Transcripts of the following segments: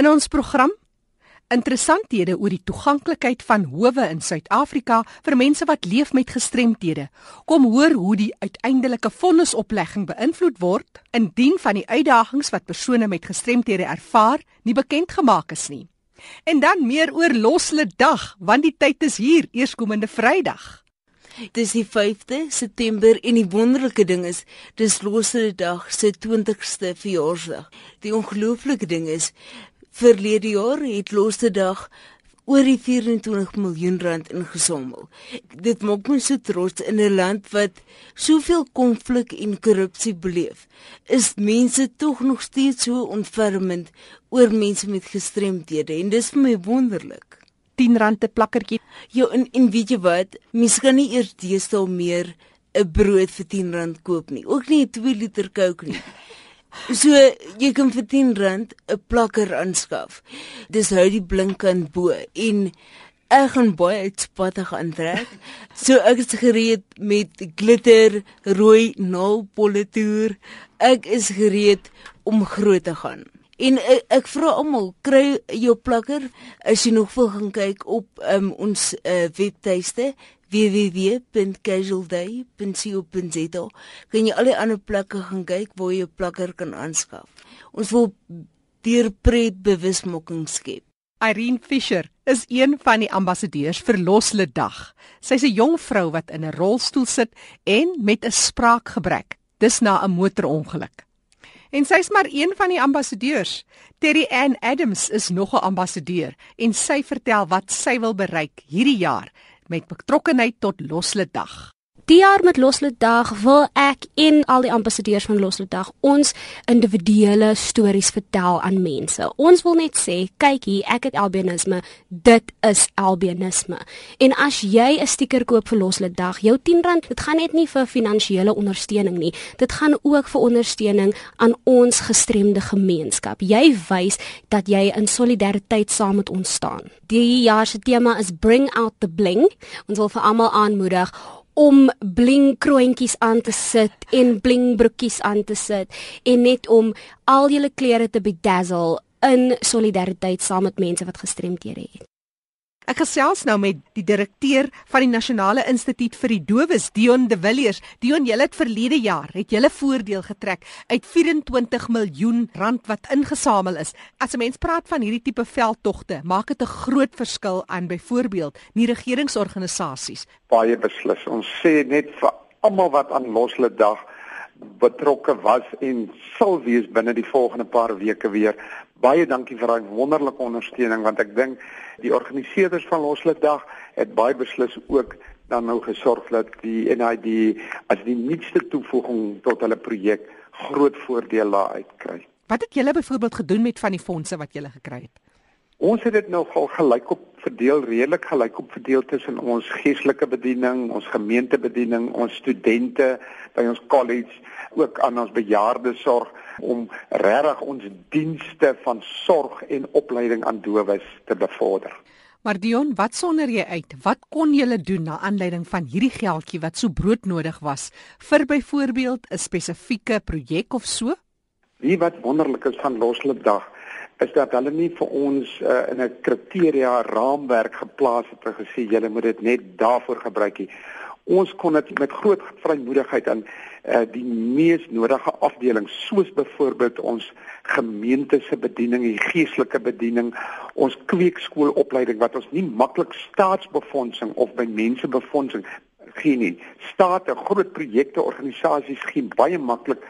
In ons program interessanthede oor die toeganklikheid van howe in Suid-Afrika vir mense wat leef met gestremthede. Kom hoor hoe die uiteindelike vonnisoplegging beïnvloed word indien van die uitdagings wat persone met gestremthede ervaar nie bekend gemaak is nie. En dan meer oor Loslede Dag, want die tyd is hier, eerskomende Vrydag. Dis die 5de September en die wonderlike ding is, dis Loslede Dag se 20ste verjaarsdag. Die ongelooflike ding is, verlede jaar het Loslede Dag oor die 24 miljoen rand ingesamel. Dit maak my so trots in 'n land wat soveel konflik en korrupsie beleef. Is mense tog nog steeds so ontfermend oor mense met gestremthede en dis vir my wonderlik. 10 rand 'n plakkertjie. Ja, en, en weet jy wat? Mense kan nie eers deesdae meer 'n brood vir 10 rand koop nie. Ook nie 'n 2 liter Coke nie. So jy kan vir 10 rand 'n plakker aanskaf. Dis hou die blink aan bo en ek gaan baie uitspattig aantrek. So ek is gereed met glitter, rooi naalpolitoer. Ek is gereed om groot te gaan. En ek, ek vra almal, kry jou plakker as jy nog wil gaan kyk op um, ons uh, webtuiste www.casualday.co.za kan jy al die ander plekke gaan kyk waar jy 'n plakker kan aanskaf. Ons wil deur pret bewusmaking skep. Irene Fisher is een van die ambassadeurs vir Loslede Dag. Sy's 'n jong vrou wat in 'n rolstoel sit en met 'n spraakgebrek. Dis na 'n motorongeluk. En sy's maar een van die ambassadeurs. Terry Ann Adams is nog 'n ambassadeur en sy vertel wat sy wil bereik hierdie jaar met betrokkenheid tot Loslede Dag. Die jaar met Loslede Dag wil ek en al die ambassadeurs van Loslede Dag ons individuele stories vertel aan mense. Ons wil net sê, kyk hier, ek het albinisme, dit is albinisme. En as jy 'n stiker koop vir Loslede Dag, jou R10, dit gaan net nie vir finansiële ondersteuning nie. Dit gaan ook vir ondersteuning aan ons gestremde gemeenskap. Jy wys dat jy in solidariteit saam met ons staan. Die jaar se tema is Bring out the bling. Ons wil vir almal aanmoedig om bling kroontjies aan te sit en bling broekies aan te sit en net om al julle klere te bedazzle in solidariteit saam met mense wat gestremdhede het. Ek gesels nou met die direkteur van die Nasionale Instituut vir die Dowes, Dion De Villiers. Dion, julle het verlede jaar het julle voordeel getrek uit 24 miljoen rand wat ingesamel is. As 'n mens praat van hierdie tipe veldtogte, maak dit 'n groot verskil aan byvoorbeeld nie regeringsorganisasies. Baie beslis. Ons sê net vir almal wat aan Loslede Dag betrokke was en sal wees binne die volgende paar weke weer baie dankie vir daai wonderlike ondersteuning want ek dink die organiseerders van Loslede Dag het baie beslis ook dan nou gesorg dat die NID as die nuutste toevoeging tot hulle projek groot voordele uitkry. Wat het julle byvoorbeeld gedoen met van die fondse wat julle gekry het? Ons het dit nou al gelyk op verdeel, redelik gelyk op verdeel tussen ons geestelike bediening, ons gemeentebediening, ons studente by ons college, ook aan ons bejaardesorg om regtig ons dienste van sorg en opleiding aan dowes te bevorder. Maar Dion, wat sonder jy uit? Wat kon jy doen na aanleiding van hierdie geldjie wat so broodnodig was vir byvoorbeeld 'n spesifieke projek of so? Wie wat wonderlik is van Loslede Dag is dat hulle nie vir ons uh, in 'n kriteria raamwerk geplaas het en gesê julle moet dit net daarvoor gebruik nie ons kon dit met groot vrymoedigheid aan uh, die mees nodige afdelings soos byvoorbeeld ons gemeente se bediening, die geestelike bediening, ons kweekskoolopleiding wat ons nie maklik staatsbefondsing of by mense befondsing gee nie. State, groot projekte, organisasies gee baie maklik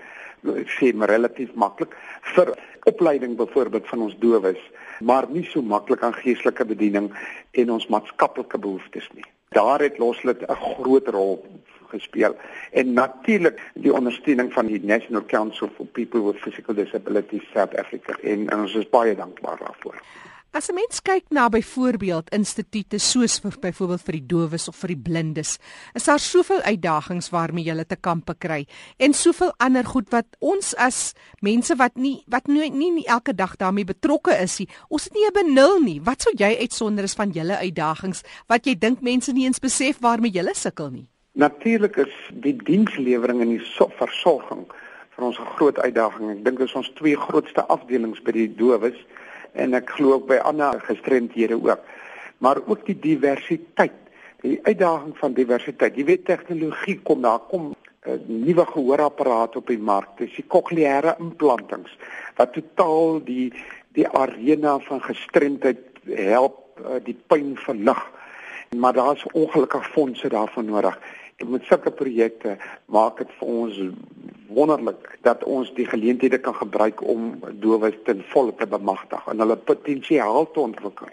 sê maar relatief maklik vir opleiding byvoorbeeld van ons dowes, maar nie so maklik aan geestelike bediening en ons maatskaplike behoeftes nie daar het Loslede 'n groot rol gespeel en natuurlik die ondersteuning van die National Council for People with Physical Disabilities South Africa en, en ons is baie dankbaar daarvoor. As 'n mens kyk na byvoorbeeld instituie soos vir byvoorbeeld vir die dowes of vir die blindes, is daar soveel uitdagings waarmee jy te kampe kry en soveel ander goed wat ons as mense wat nie wat nie, nie, nie elke dag daarmee betrokke is nie, ons het nie 'n benul nie. Wat sou jy uitsonder is van julle uitdagings wat jy dink mense nie eens besef waarmee julle sukkel nie? Natuurlik is die dienslewering en die versorging vir ons 'n groot uitdaging. Ek dink dit is ons twee grootste afdelings by die dowes en ek glo ook by ander gestremdhede ook. Maar ook die diversiteit, die uitdaging van diversiteit. Jy weet tegnologie kom daar kom uh, nuwe gehoorapparaat op die mark. Dis die cochleaire implantings wat totaal die die arena van gestremdheid help uh, die pyn verlig. Maar daar's ongelukkig fondse daarvoor nodig. Met sulke projekte maak dit vir ons wonderlik dat ons die geleenthede kan gebruik om dowes ten volle te bemagtig en hulle potensiaal te ontwikkel.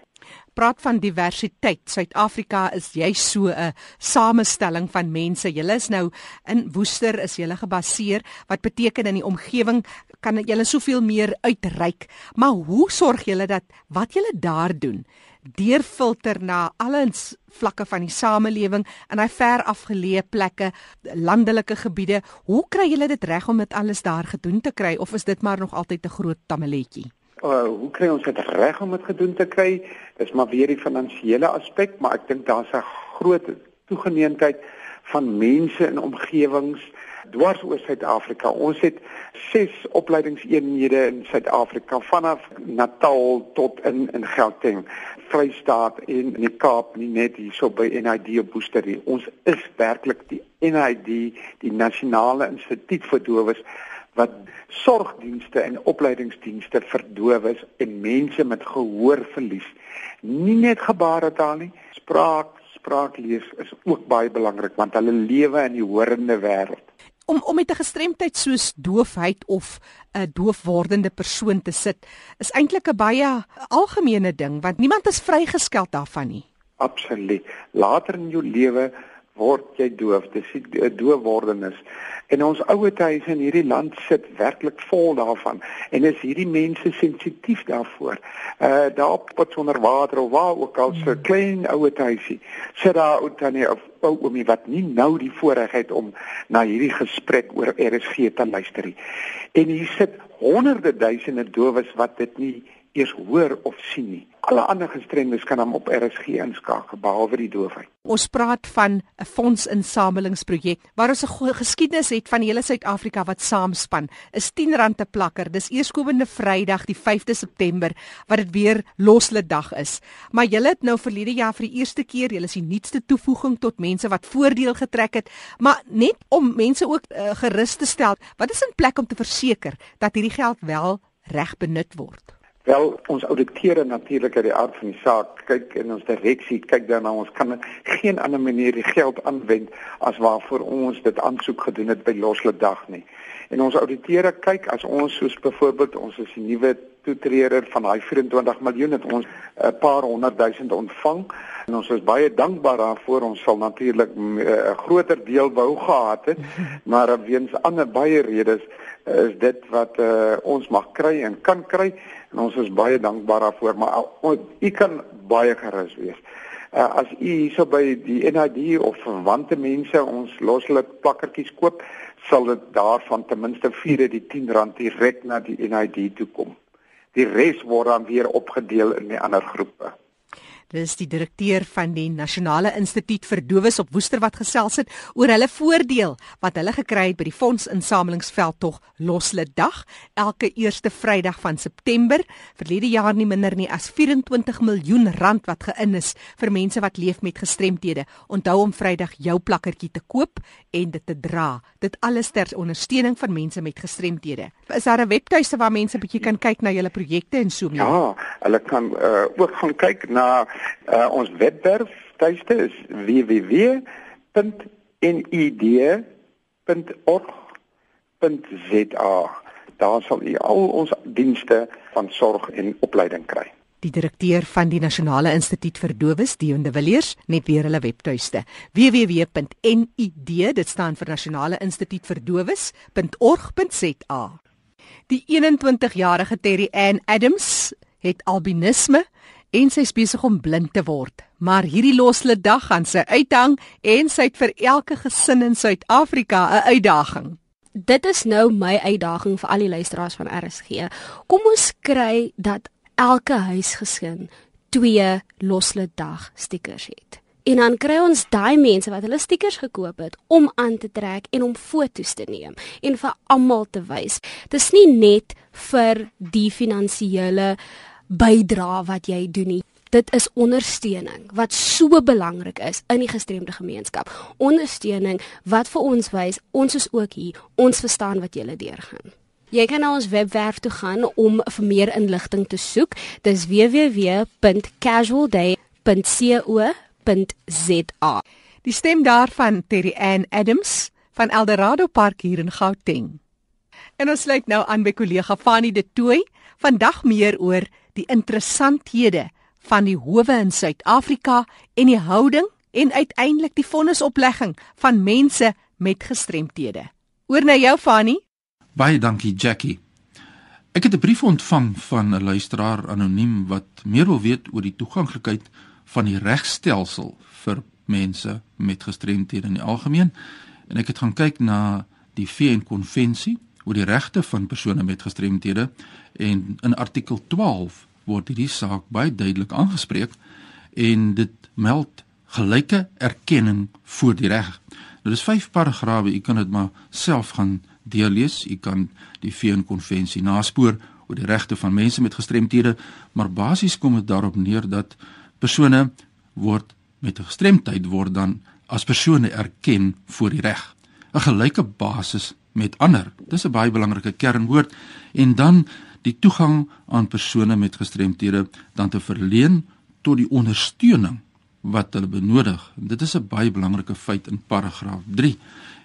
Praat van diversiteit. Suid-Afrika is jy so 'n samestelling van mense. Julle is nou in Woester is julle gebaseer wat beteken in die omgewing kan julle soveel meer uitreik. Maar hoe sorg julle dat wat julle daar doen deurfilter na allens vlakke van die samelewing in daai ver afgeleë plekke, landelike gebiede. Hoe kry julle dit reg om dit alles daar gedoen te kry of is dit maar nog altyd 'n groot tamaletjie? Uh, hoe kry ons dit reg om dit gedoen te kry? Dis maar weer die finansiële aspek, maar ek dink daar's 'n groot toegeneentheid van mense in omgewings dwars oor Suid-Afrika. Ons het 6 opleidingseenhede in Suid-Afrika vanaf Natal tot in in Gauteng, Vrystaat en in die Kaap, nie net hierso by NID op Boesterie. Ons is werklik die NID, die Nasionale Instituut vir Dowes wat sorgdienste en opleidingsdienste vir dowes en mense met gehoorverlies. Nie net gebaretaal nie, spraak, spraaklees is ook baie belangrik want hulle lewe in die horende wêreld om om met 'n gestremdheid soos doofheid of 'n doofwordende persoon te sit is eintlik 'n baie algemene ding want niemand is vrygeskel daarvan nie. Absoluut. Later in jou lewe word jy doof, dis die doofwordenis. En ons ouete huise in hierdie land sit werklik vol daarvan en is hierdie mense sensitief daarvoor. Uh daar op pot onder water of waar ook al so hmm. klein ouete huisie. Sit daar ou tannie of ou oomie wat nie nou die voorreg het om na hierdie gesprek oor RSG te luister nie. En hier sit honderde duisende dowes wat dit nie eers hoor of sien nie. Alle ander gestremdes kan hom op RSG inskakel behalwe die doofheid. Ons praat van 'n fondsinsamelingsprojek waar ons 'n geskiedenis het van hele Suid-Afrika wat saamspan. Is R10 te plakker. Dis eerskomende Vrydag die 5de September wat dit weer loslede dag is. Maar julle het nou verlede jaar vir die eerste keer, julle is die nuutste toevoeging tot mense wat voordeel getrek het, maar net om mense ook uh, gerus te stel, wat is in plek om te verseker dat hierdie geld wel reg benut word? Wel, ons auditeure natuurlik uit die aard van die saak kyk en ons direksie kyk daarna ons kan geen ander manier die geld aanwend as waarvoor ons dit aansoek gedoen het by Loslede dag nie. En ons auditeure kyk as ons soos byvoorbeeld ons is die nuwe toetreder van daai 24 miljoen het ons 'n paar honderd duisend ontvang en ons is baie dankbaar daarvoor. Ons sal natuurlik mm, eh, 'n groter deel wou gehad het, maar weens ander baie redes is dit wat uh, ons mag kry en kan kry en ons is baie dankbaar daarvoor maar u kan baie gerus wees. Uh, as u hierso by die NID of verwante mense ons loslike plakkertjies koop, sal dit daarvan ten minste 4 die R10 direk na die NID toe kom. Die res word dan weer opgedeel in die ander groepe. Dis die direkteur van die Nasionale Instituut vir Dowes op Woester wat gesels het oor hulle voordeel wat hulle gekry het by die fondsinsamelingsveldtog Loslede Dag elke eerste Vrydag van September. Verlede jaar nie minder nie as 24 miljoen rand wat geïn is vir mense wat leef met gestremthede. Onthou om Vrydag jou plakkertjie te koop en dit te dra. Dit alles ter ondersteuning van mense met gestremthede. Is daar 'n webtuiste waar mense bietjie kan kyk na julle projekte en so meer? Ja, hulle kan uh, ook gaan kyk na Uh, ons webwerf tuiste is www.nid.org.za. Daar sal u al ons dienste van sorg en opleiding kry. Die direkteur van die Nasionale Instituut vir Dowes, Dion de Villiers, net weer hulle webtuiste: www.nid, dit staan vir Nasionale Instituut vir Dowes.org.za. Die 21-jarige Terry Ann Adams het albinisme en sy is besig om blind te word. Maar hierdie loslede dag gaan sy uithang en sy het vir elke gesin in Suid-Afrika 'n uitdaging. Dit is nou my uitdaging vir al die luisteraars van RSG. Kom ons kry dat elke huisgesin twee loslede dag stickers het. En dan kry ons daai mense wat hulle stickers gekoop het om aan te trek en om foto's te neem en vir almal te wys. Dis nie net vir die finansiële bydra wat jy doen nie. Dit is ondersteuning wat so belangrik is in die gestremde gemeenskap. Ondersteuning wat vir ons wys ons is ook hier. Ons verstaan wat lê deurgaan. Jy kan na ons webwerf toe gaan om vir meer inligting te soek. Dis www.casualday.co.za. Die stem daarvan Terry Ann Adams van Eldorado Park hier in Gauteng. En ons sluit nou aan by kollega Fanie De Tooy. Vandag meer oor die interessanthede van die howe in Suid-Afrika en die houding en uiteindelik die vonnisoplegging van mense met gestremthede. Oor na jou Fanie. Baie dankie Jackie. Ek het 'n brief ontvang van 'n luisteraar anoniem wat meer wil weet oor die toeganklikheid van die regstelsel vir mense met gestremthede in die algemeen en ek het gaan kyk na die VN konvensie oor die regte van persone met gestremthede en in artikel 12 word hierdie saak baie duidelik aangespreek en dit meld gelyke erkenning voor die reg. Nou dis vyf paragrawe, u kan dit maar self gaan deurlees. U kan die VN konvensie naspoor oor die regte van mense met gestremthede, maar basies kom dit daarop neer dat persone word met 'n gestremdheid word dan as persone erken voor die reg. 'n Gelyke basis met ander. Dis 'n baie belangrike kernwoord en dan die toegang aan persone met gestremthede dan te verleen tot die ondersteuning wat hulle benodig. Dit is 'n baie belangrike feit in paragraaf 3.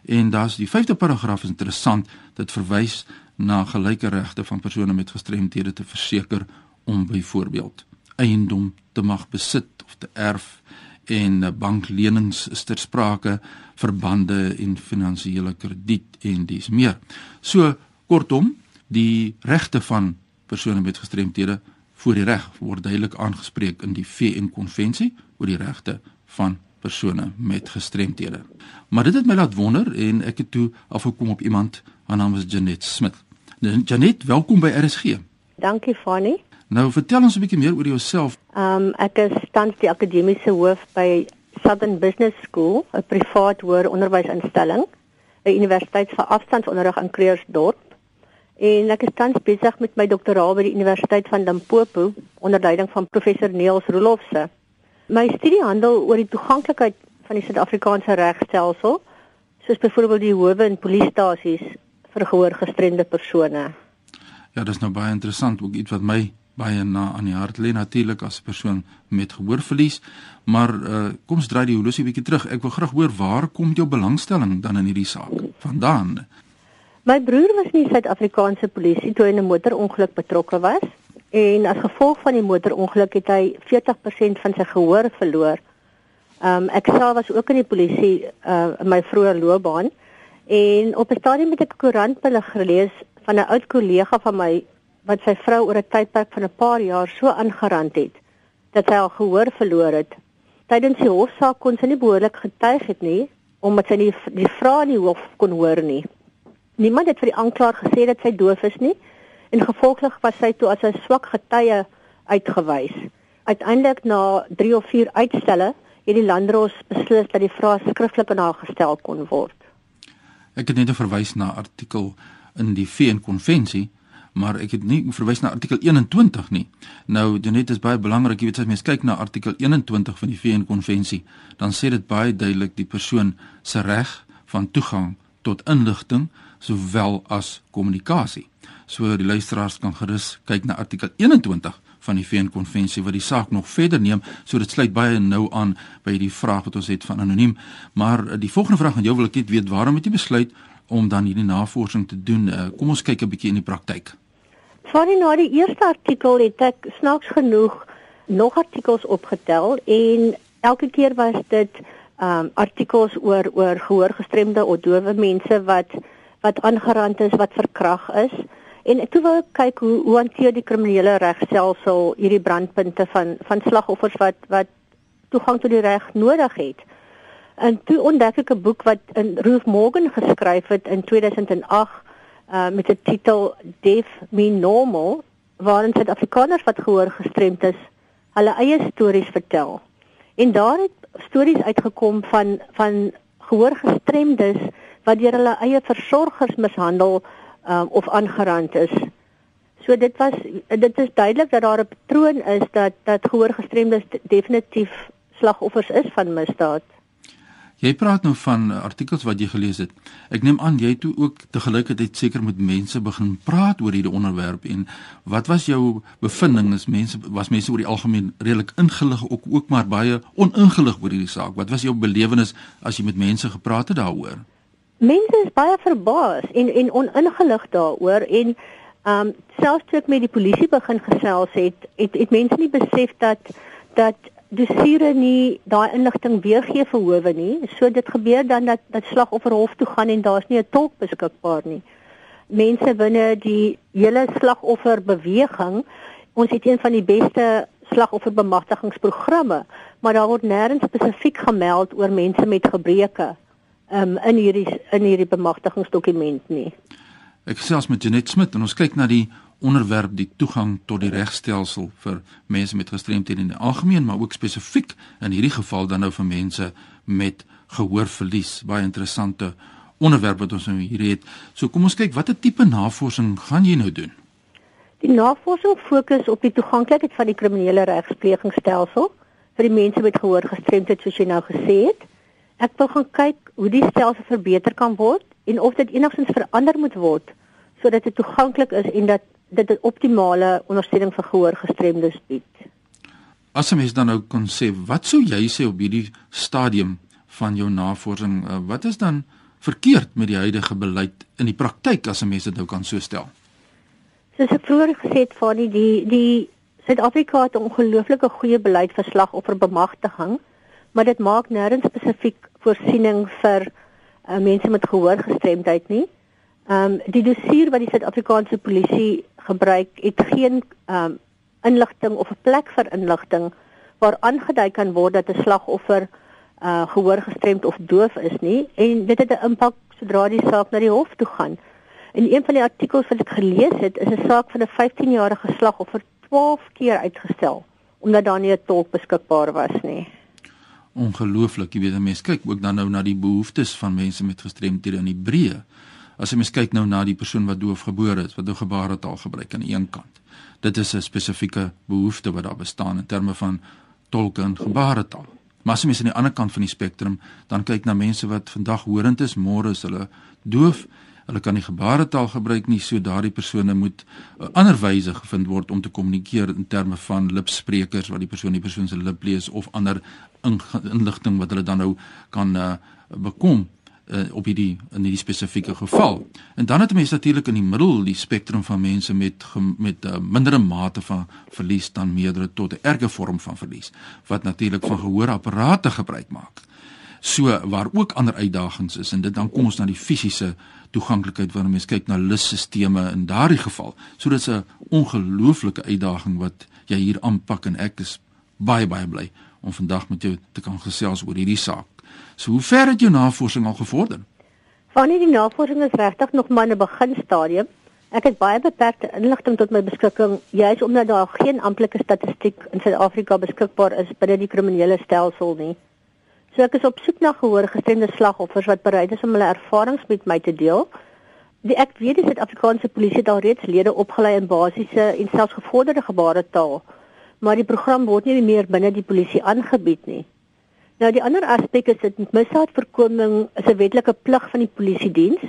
En daar's die 5de paragraaf is interessant. Dit verwys na gelyke regte van persone met gestremthede te verseker om byvoorbeeld eiendom te mag besit of te erf en banklenings is ter sprake verbande en finansiële krediet en dis meer. So kortom, die regte van persone met gestremthede voor die reg word duidelik aangespreek in die VN konvensie oor die regte van persone met gestremthede. Maar dit het my laat wonder en ek het toe afgekom op iemand, haar naam is Janet Smith. Janet, welkom by RSG. Dankie Fanny. Nou vertel ons 'n bietjie meer oor jouself. Ehm um, ek is tans die akademiese hoof by Southern Business School, 'n privaat hoër onderwysinstelling, 'n universiteit vir afstandsonderrig in Creersdorp. En ek is tans besig met my doktoraat by die Universiteit van Limpopo onder leiding van professor Niels Rolofse. My studie handel oor die toeganklikheid van die Suid-Afrikaanse regstelsel, soos byvoorbeeld die howe en polisiestasies vir gehoorgestremde persone. Ja, dis nou baie interessant, ook iets wat my baie na aan die hart lê natuurlik as 'n persoon met gehoorverlies, maar uh, kom ons draai die horlosie bietjie terug. Ek wil graag hoor waar kom jou belangstelling dan in hierdie saak vandaan? My broer was in die Suid-Afrikaanse polisie toe hy in 'n motorongeluk betrokke was en as gevolg van die motorongeluk het hy 40% van sy gehoor verloor. Um ek self was ook in die polisie uh in my vroeë loopbaan en op 'n stadium het ek 'n koerantberig gelees van 'n oud kollega van my wat sy vrou oor 'n tydperk van 'n paar jaar so aangerand het dat sy al gehoor verloor het. Tydens die hofsaak kon sy nie behoorlik getuig het nie omdat sy nie die vrae in die hof kon hoor nie. Niemand het vir die aanklaer gesê dat sy doof is nie en gevolglik was sy toe as 'n swak getuie uitgewys. Uiteindelik na 3 of 4 uitstelle het die landdros beslis dat die vrae skriftelik aan haar gestel kon word. Ek het net verwys na artikel in die VN konvensie maar ek het nie verwys na artikel 21 nie. Nou dit is baie belangrik, jy weet as mens kyk na artikel 21 van die VN konvensie, dan sê dit baie duidelik die persoon se reg van toegang tot inligting sowel as kommunikasie. So die luisteraars kan gerus kyk na artikel 21 van die VN konvensie wat die saak nog verder neem, so dit sluit baie nou aan by die vraag wat ons het van anoniem. Maar eh, die volgende vraag aan jou wil ek net weet, waarom het jy besluit om dan hierdie navorsing te doen? Eh, kom ons kyk 'n bietjie in die praktyk. Sorry, na die eerste artikel het ek snaaks genoeg nog artikels opgetel en elke keer was dit ehm um, artikels oor oor gehoorgestremde of dowe mense wat wat aangerand is, wat verkrag is. En toe wou ek kyk hoe hoe hanteer die kriminele regstelsel hierdie brandpunte van van slagoffers wat wat toegang tot die reg nodig het. En toe ontdek ek 'n boek wat in Ruth Morgan geskryf het in 2008 uh, met die titel Deaf Me Normal waarin Suid-Afrikaners wat gehoor gestremd is, hulle eie stories vertel. En daar het stories uitgekom van van gehoor gestremdes wat deur hulle eie versorgers mishandel um, of aangerand is. So dit was dit is duidelik dat daar 'n patroon is dat dat gehoorgestremdes definitief slagoffers is van misdaad. Jy praat nou van artikels wat jy gelees het. Ek neem aan jy toe ook te gelykheid seker met mense begin praat oor hierdie onderwerp en wat was jou bevinding is mense was mense oor die algemeen redelik ingelig ook ook maar baie oningelig oor hierdie saak. Wat was jou belewenis as jy met mense gepraat het daaroor? Mense is baie verbaas en en oningelig daaroor en ehm um, selfs toe ek met die polisie begin gesels het, het het mense nie besef dat dat dosiere nie daai inligting weergee vir howe nie. So dit gebeur dan dat dat slagoffer hof toe gaan en daar's nie 'n tolk beskikbaar nie. Mense binne die hele slagoffer beweging, ons het een van die beste slagoffer bemagtigingsprogramme, maar daar word nêrens spesifiek gemeld oor mense met gebreke um, in hierdie in hierdie bemagtigingsdokument nie. Ek gesels met Janet Smit en ons kyk na die onderwerp die toegang tot die regstelsel vir mense met gestremthede in die algemeen, maar ook spesifiek in hierdie geval dan nou vir mense met gehoorverlies. Baie interessante onderwerp wat ons nou hier het. So kom ons kyk watter tipe navorsing gaan jy nou doen? Die navorsing fokus op die toeganklikheid van die kriminele regsplegingsstelsel vir die mense met gehoorgestremdheid soos jy nou gesê het. Ek wil gaan kyk hoe die stelsel verbeter kan word en of dit enigstens verander moet word sodat dit toeganklik is en dat dit 'n optimale ondersteuning vir gehoorgestremdes bied. As 'n mens dan nou kon sê, wat sou jy sê op hierdie stadium van jou navorsing, uh, wat is dan verkeerd met die huidige beleid in die praktyk as 'n mens dit nou kan so stel? Soos ek vroeër gesê het, van die die, die Suid-Afrika het 'n ongelooflike goeie beleid vir slagofferbemagtiging, maar dit maak nêrens spesifiek voorsiening vir uh, mense met gehoorgestremdheid nie. Ehm um, die dossier wat die Suid-Afrikaanse polisie gebruik, het geen ehm um, inligting of 'n plek vir inligting waar aangedui kan word dat 'n slagoffer uh gehoorgestremd of doof is nie en dit het 'n impak sodra die saak na die hof toe gaan. In een van die artikels wat ek gelees het, is 'n saak van 'n 15-jarige slagoffer 12 keer uitgestel omdat daar nie 'n tolk beskikbaar was nie. Ongelooflik, jy weet, mense kyk ook dan nou na die behoeftes van mense met gestremthede in die breë as jy mens kyk nou na die persoon wat doof gebore is, wat nou gebaretaal gebruik aan die een kant. Dit is 'n spesifieke behoefte wat daar bestaan in terme van tolke en gebaretaal. Maar as jy mens aan die ander kant van die spektrum dan kyk na mense wat vandag horend is, môre is hulle doof, hulle kan nie gebaretaal gebruik nie, so daardie persone moet 'n uh, ander wyse gevind word om te kommunikeer in terme van lipsprekers wat die persoon die persoon se lip lees of ander inligting wat hulle dan nou kan uh, bekom uh, op hierdie in hierdie spesifieke geval. En dan het mense natuurlik in die middel die spektrum van mense met met 'n uh, mindere mate van verlies dan meerdere tot 'n erge vorm van verlies wat natuurlik van gehoorapparate gebruik maak. So waar ook ander uitdagings is en dit dan kom ons na die fisiese toeganklikheid wanneer mens kyk na lusstelsels in daardie geval. So dit is 'n ongelooflike uitdaging wat jy hier aanpak en ek is baie baie bly om vandag met jou te kan gesels oor hierdie saak. So hoe ver het jou navorsing al gevorder? Van die navorsing is regtig nog maar in 'n beginstadium. Ek het baie beperkte inligting tot my beskikking, juis omdat daar geen amptelike statistiek in Suid-Afrika beskikbaar is binne die kriminele stelsel nie. So ek is op soek na gehoorgestremde slagoffers wat bereid is om hulle ervarings met my te deel. Die ek weet die Suid-Afrikaanse polisie het al reeds lede opgelei in basiese en selfs gevorderde gebaretaal, maar die program word nie meer binne die polisie aangebied nie. Nou die ander aspek is dit misdaadvoorkoming is 'n wetlike plig van die polisie diens,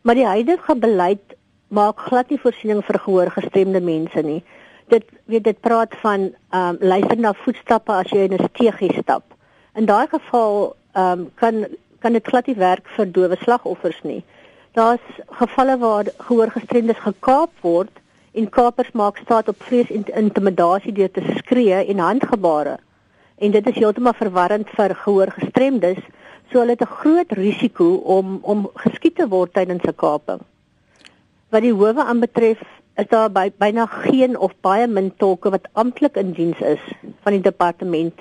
maar die huidige beleid maak glad nie voorsiening vir gehoorgestremde mense nie. Dit weet dit praat van ehm um, luister na voetstappe as jy in 'n steegie stap. In daai geval ehm um, kan kan dit glad nie werk vir dowe slagoffers nie. Daar's gevalle waar gehoorgestremdes gekaap word en kapers maak staat op vrees en intimidasie deur te skree en handgebare en dit is heeltemal verwarrend vir gehoorgestremdes, so hulle het 'n groot risiko om om geskiet te word tydens 'n kaping. Wat die howe aanbetref, is daar by, byna geen of baie min tolke wat amptelik in diens is van die departement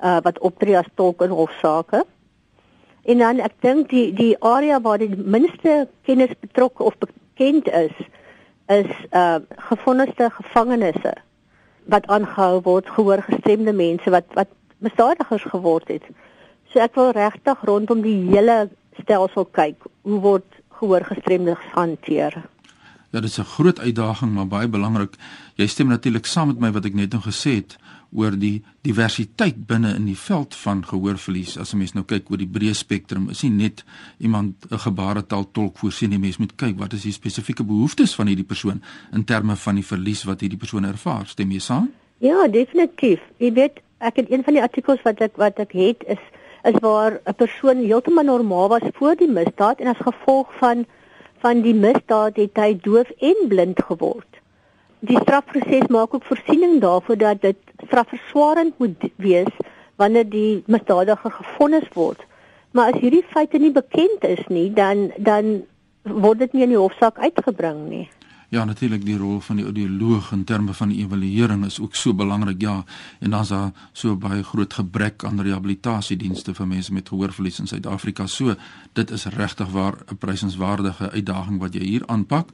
uh wat optree as tolk in hofsaake. En dan ek dink die die area waar die minste kennis betrokke of bekend is, is uh gevonniste gevangenisse wat aangehou word gehoor gestremde mense wat wat misdadigers geword het. So ek wil regtig rondom die hele stelsel kyk hoe word gehoor gestremdes hanteer. Ja, dit is 'n groot uitdaging, maar baie belangrik. Jy stem natuurlik saam met my wat ek net nou gesê het oor die diversiteit binne in die veld van gehoorverlies. As 'n mens nou kyk oor die breë spektrum, is nie net iemand 'n gebaretaal tolk voorsien nie. Mens moet kyk wat is die spesifieke behoeftes van hierdie persoon in terme van die verlies wat hierdie persoon ervaar. Stem jy saam? Ja, definitief. Jy weet, ek het een van die artikels wat ek wat ek het is is waar 'n persoon heeltemal normaal was voor die misdaad en as gevolg van van die misdaad het hy doof en blind geword. Die strafproses maak ook voorsiening daarvoor dat dit strafverswarend moet wees wanneer die misdadiger gefonnis word. Maar as hierdie feite nie bekend is nie, dan dan word dit nie in die hofsaak uitgebring nie. Ja, natuurlik die rol van die audioloog in terme van die evaluering is ook so belangrik. Ja, en dan's daar so baie groot gebrek aan rehabilitasiedienste vir mense met gehoorverlies in Suid-Afrika. So, dit is regtig waar 'n prysenswaardige uitdaging wat jy hier aanpak.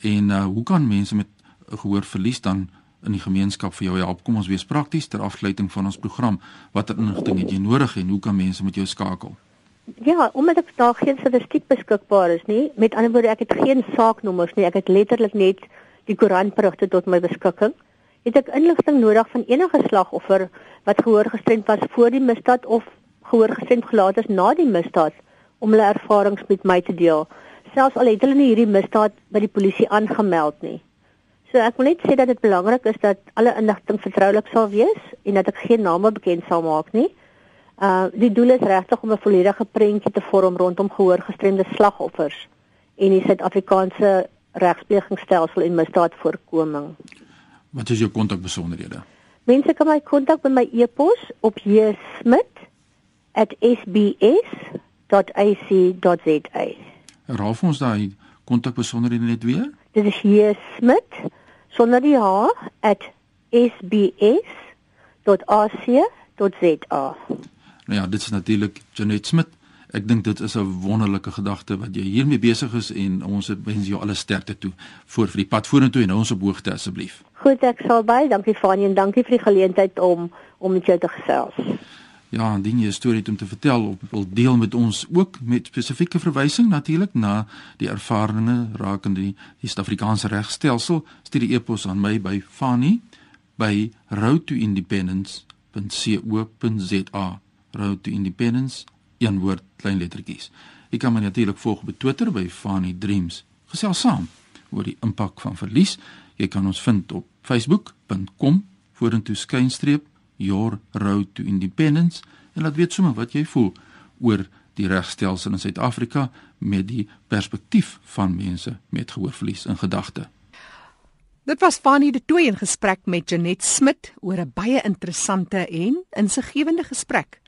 En uh hoe kan mense met gehoorverlies dan in die gemeenskap vir jou help? Kom ons wees prakties ter afsluiting van ons program. Watter inligting het jy nodig en hoe kan mense met jou skakel? Ja, omdat ek daar geen statistiek beskikbaar is nie, met ander woorde ek het geen saaknommers nie, ek het letterlik net die koerantberigte tot my beskikking. Het ek inligting nodig van enige slagoffer wat gehoor gestremd was voor die misdaad of gehoor gestremd gelaat is na die misdaad om hulle ervarings met my te deel, selfs al het hulle nie hierdie misdaad by die polisie aangemeld nie. So ek wil net sê dat dit belangrik is dat alle inligting vertroulik sal wees en dat ek geen name bekend sal maak nie. Uh die doel is regtig om 'n volledige prentjie te vorm rondom gehoorgestremde slagoffers en die Suid-Afrikaanse regsplegingsstelsel en misdaadvoorkoming. Wat is jou kontakbesonderhede? Mense kan my kontak by my e-pos op jsmit@sbs.ac.za. Raaf ons daai kontakbesonderhede net weer? Dit is jsmit sonder die h @sbs.ac.za. Nou ja, dit is natuurlik Janet Smit. Ek dink dit is 'n wonderlike gedagte wat jy hiermee besig is en ons wens jou alle sterkte toe voor vir die pad vorentoe en hou ons op hoogte asseblief. Goed, ek sal baie dankie Fanie en dankie vir die geleentheid om om met jou te gesels. Ja, en dien jy 'n storie om te vertel of wil deel met ons ook met spesifieke verwysing natuurlik na die ervarings rakende die, die Suid-Afrikaanse regstelsel, stuur die e-pos aan my by Fanie by roadtoindependence.co.za Road to Independence, een woord, klein lettertjies. Jy kan my natuurlik volg op Twitter by Fanny Dreams. Gesels saam oor die impak van verlies. Jy kan ons vind op facebook.com vorentoe skynstreep your road to independence en laat weet sommer wat jy voel oor die regstelsel in Suid-Afrika met die perspektief van mense met gehoorverlies in gedagte. Dit was Fanny de Tooy in gesprek met Janet Smit oor 'n baie interessante en insiggewende gesprek.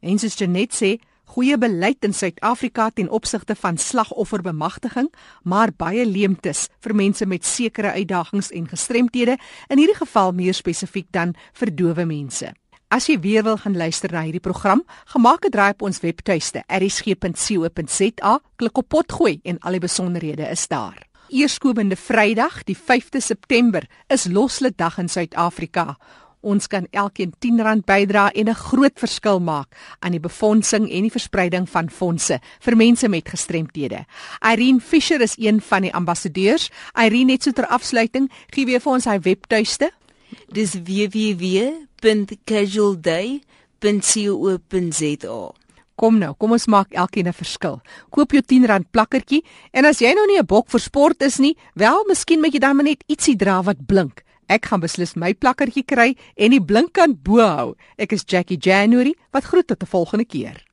En soos Janet sê, goeie beleid in Suid-Afrika ten opsigte van slagofferbemagtiging, maar baie leemtes vir mense met sekere uitdagings en gestremthede, in hierdie geval meer spesifiek dan vir dowe mense. As jy weer wil gaan luister na hierdie program, gemaak 'n draai op ons webtuiste erisg.co.za, klik op potgooi en al die besonderhede is daar. Eerskomende Vrydag, die 5de September, is Loslede Dag in Suid-Afrika. Ons kan elkeen R10 bydra en 'n groot verskil maak aan die befondsing en die verspreiding van fondse vir mense met gestremthede. Irene Fisher is een van die ambassadeurs. Irene net so ter afsluiting, gee weer vir ons hy webtuiste. Dis www.casualday.co.za. Kom nou, kom ons maak elkeen 'n verskil. Koop jou R10 plakkertjie en as jy nou nie 'n bok vir sport is nie, wel, miskien moet jy dan net ietsie dra wat blink. Ek gaan beslis my plakkertjie kry en die blinkkant bo hou. Ek is Jackie January wat groet tot 'n volgende keer.